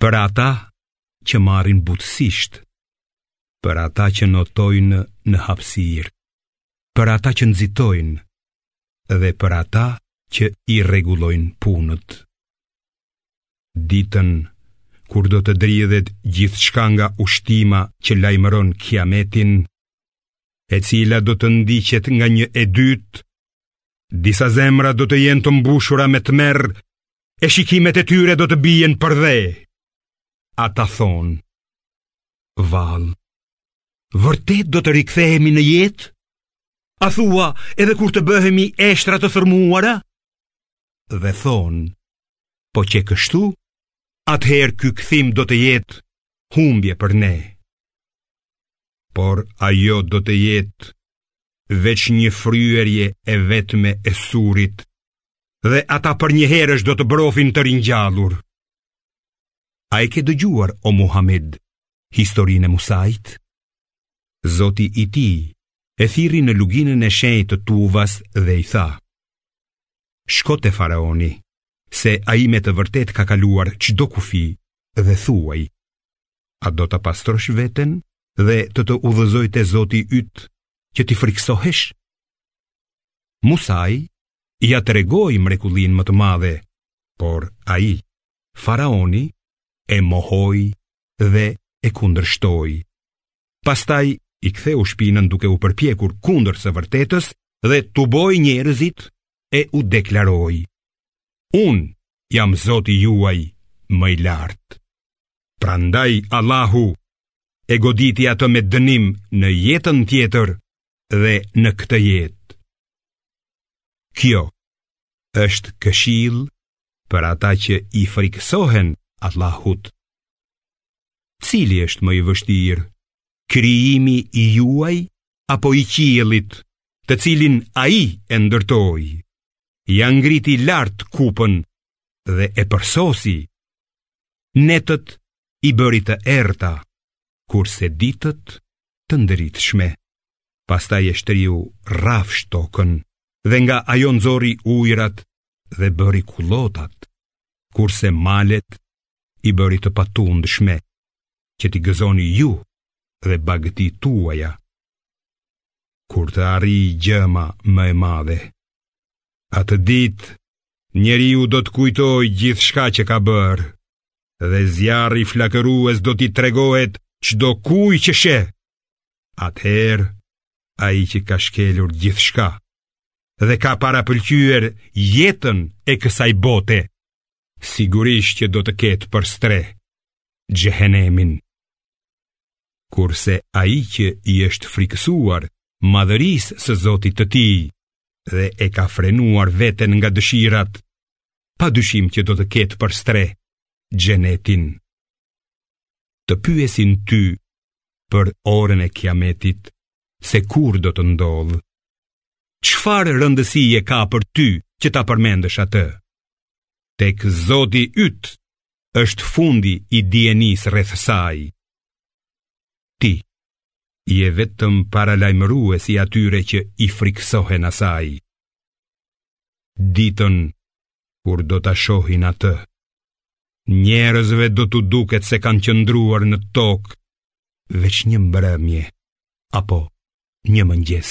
Për ata që marrin butësisht, për ata që notojnë në hapësirë, për ata që nxitojnë dhe për ata që i rregullojnë punët. Ditën, kur do të dridhet gjithçka nga ushtima që lajmëron kiametin, e cila do të ndiqet nga një e dytë, disa zemra do të jenë të mbushura me tmerr, e shikimet e tyre do të bijen përdhe. Ata thonë, vallë, vërtet do të rikthehemi në jetë? A thua edhe kur të bëhemi eshtra të thërmuara? Dhe thonë, po qe kështu, atëherë ky kthim do të jetë humbje për ne. Por ajo do të jetë veç një fryerje e vetme e surit dhe ata përnjëherësh do të brofin të ringjallur. A e ke dëgjuar o Muhammed historinë e Musait? Zoti i tij e thirri në luginën e shenjtë të Tuvas dhe i tha: Shko te faraoni, se ai me të vërtetë ka kaluar çdo kufi dhe thuaji: A do ta pastrosh veten dhe të të udhëzoj te Zoti yt që t'i frikësohesh? Musai ia tregoi mrekullinë më të madhe, por ai, faraoni, e mohoi dhe e kundërshtoi. Pastaj i ktheu shpinën duke u përpjekur kundër së vërtetës dhe tuboi njerëzit e u deklaroi: Unë jam Zoti juaj më i lartë. Prandaj Allahu e goditi atë me dënim në jetën tjetër dhe në këtë jetë. Kjo është këshillë për ata që i frikësohen Allahut. Cili është më i vështirë? Krijimi juaj apo i qiellit, të cilin ai e ndërtoi? Ia ngriti lart kupën dhe e përsosi. Netët i bëri të errta, kurse ditët të ndritshme. Pastaj e shtriu rrafsh tokën dhe nga ajo nxori ujërat dhe bëri kullotat, kurse malet i bëri të patundshme që t'i gëzoni ju dhe bagëtitë tuaja. Kur të arrijë gjëma më e madhe, atë ditë njeriu do të kujtojë gjithçka që ka bërë, dhe zjarri flakërues do t'i tregohet çdokujt që sheh, atëherë ai që ka shkelur gjithçka dhe ka parapëlqyer jetën e kësaj bote, sigurisht që do të ketë për strehë, xhehenemin. Kurse ai që i është frikësuar madhërisë së Zotit të tij dhe e ka frenuar veten nga dëshirat, pa dyshim që do të ketë për strehë xhenetin. Të pyesin ty për orën e kiametit, se kur do të ndodhë. Çfarë rëndësie ka për ty që ta përmendësh atë? Tek Zoti yt është fundi i dijenisë rreth saj. Ti, je vetëm paralajmërues i atyre që i frikësohen asaj. Ditën kur do ta shohin atë, njerëzve do t'u duket se kanë qëndruar në tokë veç një mbrëmje apo një mëngjes